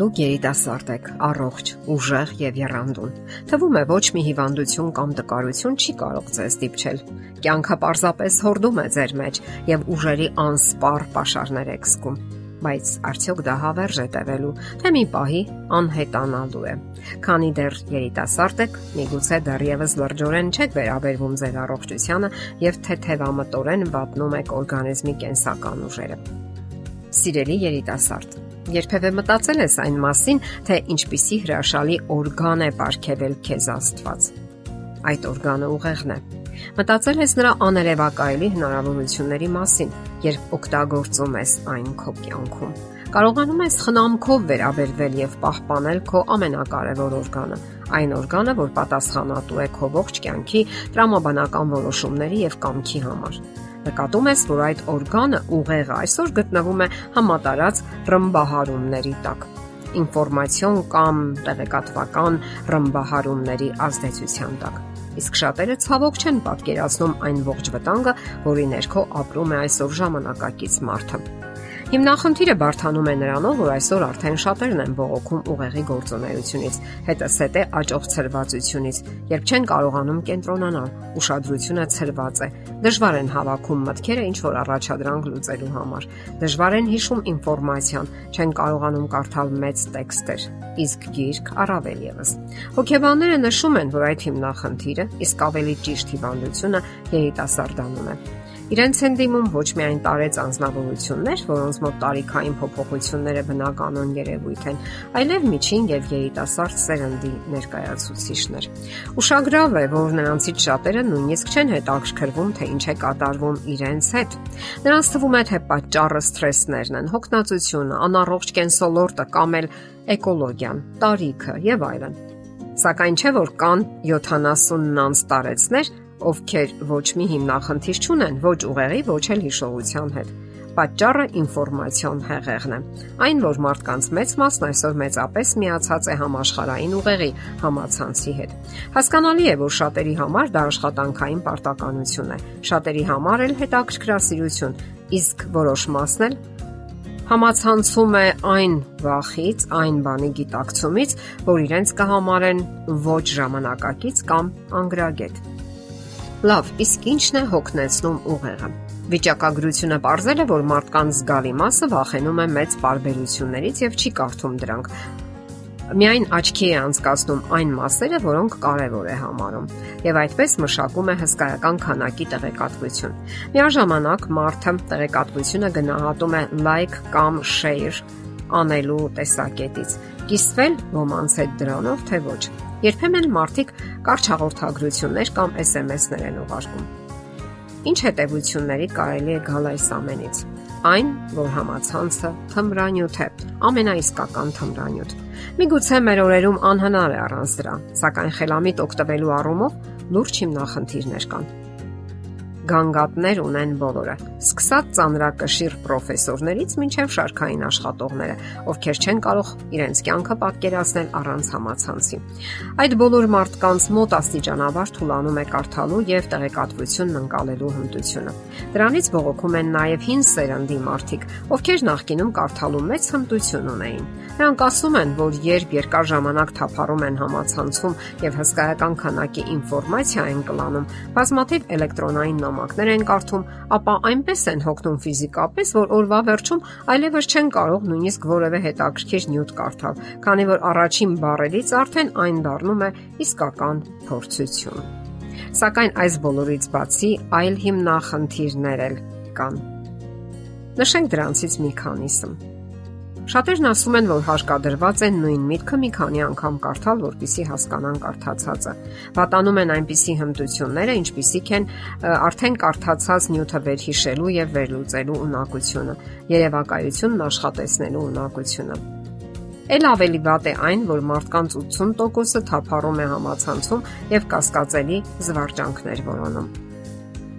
Դուք երիտասարդ եք, առողջ, ուժեղ եւ երանդուն։ Թվում է ոչ մի հիվանդություն կամ տկարություն չի կարող ձեզ դիպչել։ Կյանքը պարզապես հորդում է ձեր մեջ եւ ուժերի անսպառ pašարներ եք զգում։ Բայց արդյոք դա հավերժ է տևելու, թե մի պահի անհետանալու է։ Քանի դեռ երիտասարդ եք, միգուցե դեռևս լրջորեն չեք վերաբերվում ձեր առողջությանը եւ թեթևամտորեն վատնում եք օրգանիզմի կենսական ուժերը։ Սիրելի երիտասարդ, Երբևէ մտածել ես այն մասին, թե ինչպիսի հրաշալի օրգան է ապարգևել քեզ Աստված։ Այդ օրգանը ուղեղն է։ Մտածել ես նրա աներևակայելի հնարավորությունների մասին, երբ օգտագործում ես այն քո կյանքում։ Կարողանում ես խնամքով վերաբերվել եւ պահպանել քո ամենակարևոր օրգանը, այն օրգանը, որ պատասխանատու է քո ողջ կյանքի տրամաբանական որոշումների եւ կամքի համար։ Նկատում ես, որ այդ օրգանը ուղեղը այսօր գտնվում է համատարած ռմբահարումների տակ ինֆորմացիոն կամ տեղեկատվական ռմբահարումների ազդեցության տակ։ Իսկ շատերը ցավոք չեն պատկերացնում այն ողջ վտանգը, որի ներքո ապրում է այսօր ժամանակակից մարդը։ Հիմնախնդիրը բարթանում է նրանով, որ այսօր արդեն շատերն են բողոքում ուղեղի գործունեությունից, հետասետ է աճող ցրվածությունից, երբ չեն կարողանում կենտրոնանալ, ուշադրությունը ցրված է, դժվար են հավաքում մտքերը ինչ որ առաջադրանք լուծելու համար, դժվար են հիշում ինֆորմացիան, չեն կարողանում կարդալ մեծ տեքստեր, իսկ գիրք առավել եւս։ Հոգեբանները նշում են, որ այդ հիմնախնդիրը, իսկ ավելի ճիշտ հիվանդությունը երիտասարդանում է։ Իրենց են դիմում ոչ միայն տարեց անznավորություններ, որոնց մոտ տարիքային փոփոխությունները բնականon երևույթ են, այլև միջին եւ երիտասարդ սերնդի ներկայացուցիչներ։ Ուշագրավ է, որ նրանցից շատերը նույնիսկ չեն հետաքրքրվում, թե ինչ է կատարվում իրենց հետ։ Նրանց թվում է, թե պատճառը սթրեսներն են, հոգնածությունը, անառողջ կենսոլորտը կամ էլ էկոլոգիան, տարիքը եւ այլն։ Սակայն չէ որ կան 70-անց տարեցներ, ովքեր ոչ մի հիմնախնդիր չունեն ոչ ուղեղի, ոչ էլ հիշողության հետ։ Պատճառը ինֆորմացիոն հեղեղն է։ Այն, որ մարդկանց մեծ մասն այսօր մեծապես միացած է համաշխարային ուղեղի համացանցի հետ։ Հասկանալի է, որ շատերի համար դա աշխատանքային պարտականություն է, շատերի համար էլ հետաքրքրասիրություն, իսկ որոշ մասն էլ համացանցում է այն վախից, այն բանի գիտակցումից, որ իրենց կհամարեն ոչ ժամանակակից կամ անգրագետ։ Լավ, իսկ ի՞նչն է հոգնեցնում ուղեղը։ Վիճակագրությունը ողրել է, որ մարդկանց զգալի մասը վախենում է մեծ բարբերություններից եւ չի կարդում դրանք։ Միայն աչքի է անցկացնում այն մասերը, որոնք կարևոր է համարում, եւ այդպես մշակում է հսկայական քանակի տեղեկատվություն։ Միաժամանակ մարդը տեղեկատվությունը գնահատում է like կամ share անելու տեսակետից։ Կիսվել ոմանց հետ դրանով թե ոչ։ Երբեմն մարդիկ կարճ հաղորդագրություններ կամ SMS-ներ են ուղարկում։ Ինչ հետևությունների կարելի է գալ այս ամենից։ Այն, որ համացանցը թմրանյութ է, ամենաիսկական թմրանյութ։ Միգուցե մեր օրերում անհնար է առանց դրա, սակայն խելամիտ օգտվելու առումով լուրջ հիմնախնդիրներ կան գանգատներ ունեն բոլորը, սկսած ծանրակշիռ պրոֆեսորներից մինչև շարքային աշխատողները, ովքեր չեն կարող իրենց կյանքը պատկերացնել առանց համացանցի։ Այդ բոլոր մարդկանց մոտ աստիճանաբար թուլանում է կարդալու եւ տեղեկատվությունն ընկալելու հմտությունը։ Դրանից բողոքում են նաեւ հին սերնդի մարդիկ, ովքեր նախկինում կարդալու մեծ հմտություն ունեին։ Նրանք ասում են, որ երբ երկար ժամանակ թափառում են համացանցում եւ հսկայական քանակի ինֆորմացիա են կլանում, բազմաթիվ էլեկտրոնային նամ նամակներ են կարդում, ապա այնպես են հոգնում ֆիզիկապես, որ օրվա վերջում այլևս չեն կարող նույնիսկ որևէ հետաքրքիր նյութ կարդալ, քանի որ առաջին բառերից արդեն այն դառնում է իսկական փորձություն։ Սակայն այս բոլորից բացի այլ հիմնախնդիրներ էլ կան։ Նշենք դրանցից մի քանիսը։ Շատերն ասում են, որ հարկադրված են նույն միտքը մի քանի անգամ կարդալ, որpիսի հասկանան կարդացածը։ Վատանում են այնպիսի հմտությունները, ինչպիսիք են արդեն կարդացած նյութը վերհիշելու եւ վերլուծելու ունակությունը, երևակայությունն աշխատեցնելու ունակությունը։ Էլ ավելի վատ է այն, որ մարդկանց 80%-ը թափառում է համացանցում եւ կասկածելի զվարճանքներ որոնում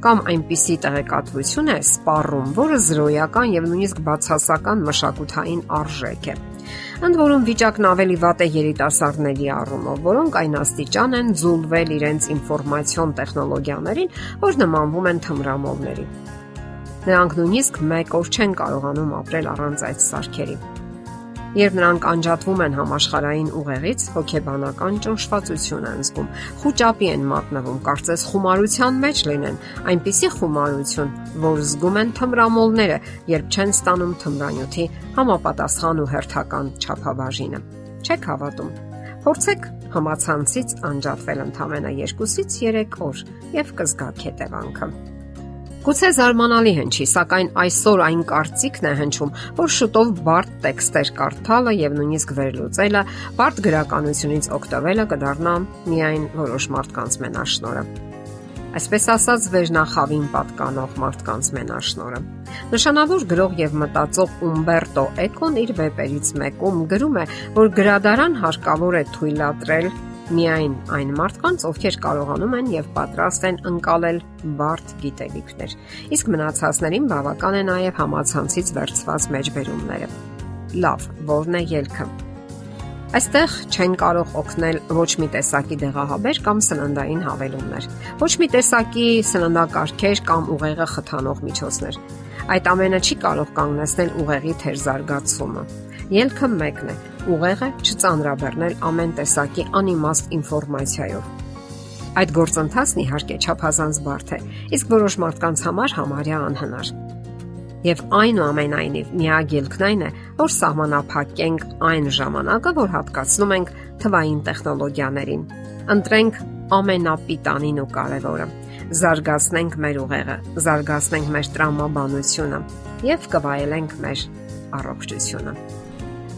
կամ այնպիսի տեղեկատվություն է սպառում, որը զրոյական եւ նույնիսկ բացասական մշակութային արժեք է։ Ընդ որում վիճակն ավելի վատ է երիտասարդների առումով, որոնք այն աստիճան են զուլվել իրենց ինֆորմացիոն տեխնոլոգիաներին, որ նմանվում են թմրամոլների։ Նրանք նույնիսկ մեկ օր չեն կարողանում ապրել առանց այդ սարքերի։ Երբ նրանք անջատվում են համաշխարային ուղեղից, հոգեբանական ճնշվածություն են զգում, խոճապի են մատնվում, կարծես խումարության մեջ լինեն, այնպիսի խումարություն, որ զգում են թմրամոլները, երբ չեն ստանում թմրանյութի համապատասխան ու հերթական չափաբաժինը։ Չեք հավատում։ Փորձեք համացանցից անջատվել ընդամենը 2-ից 3 օր եւ կզգաք հետևանքը։ Գուցե զարմանալի հնչի, սակայն այսօր այն կարծիքն է հնչում, որ շուտով բարդ տեքստեր կարդալը եւ նույնիսկ վերլուծելը, բարդ գրականությունից օգտվելը կդառնա միայն որոշ մարդկանց մենաշնորը։ Այսպես ասած, վերնախավին պատկանող մարդկանց մենաշնորը։ Նշանավոր գրող եւ մտածող Ումբերտո Էկոն իր վեպերից մեկում գրում է, որ գրադարան հարկավոր է թույլատրել միայն այն մարդկանց, ովքեր կարողանում են եւ պատրաստ են ընկալել բարդ գիտելիքներ։ Իսկ մնացածներին բավական է նաեւ համացանցից վերցված մեջբերումները։ Լավ, ո՞րն է ելքը։ Այստեղ չեն կարող օգնել ոչ մի տեսակի դեղահաբեր կամ սննդային հավելումներ, ոչ մի տեսակի սննդակարգեր կամ ուղեղը խթանող միջոցներ։ Այդ ամենը չի կարող կանգնեցնել ուղեղի թեր զարգացումը։ Ելքը մեկն է՝ ուղեղը չծանրաբեռնել ամեն տեսակի անիմաստ ինֆորմացիայով։ Այդ գործընթացն իհարկե չափազանց բարդ է, իսկ որոշ մարդկանց համար համարյա անհնար։ Եվ այնուամենայնիվ միակ ելքն այն է, որ սահմանափակենք այն ժամանակը, որ հատկացնում ենք թվային տեխնոլոգիաներին։ Ընտրենք ամենապիտանին ու կարևորը։ Զարգացնենք մեր ուղեղը, զարգացնենք մեր տրամաբանությունը եւ կվայելենք մեր առողջությունը։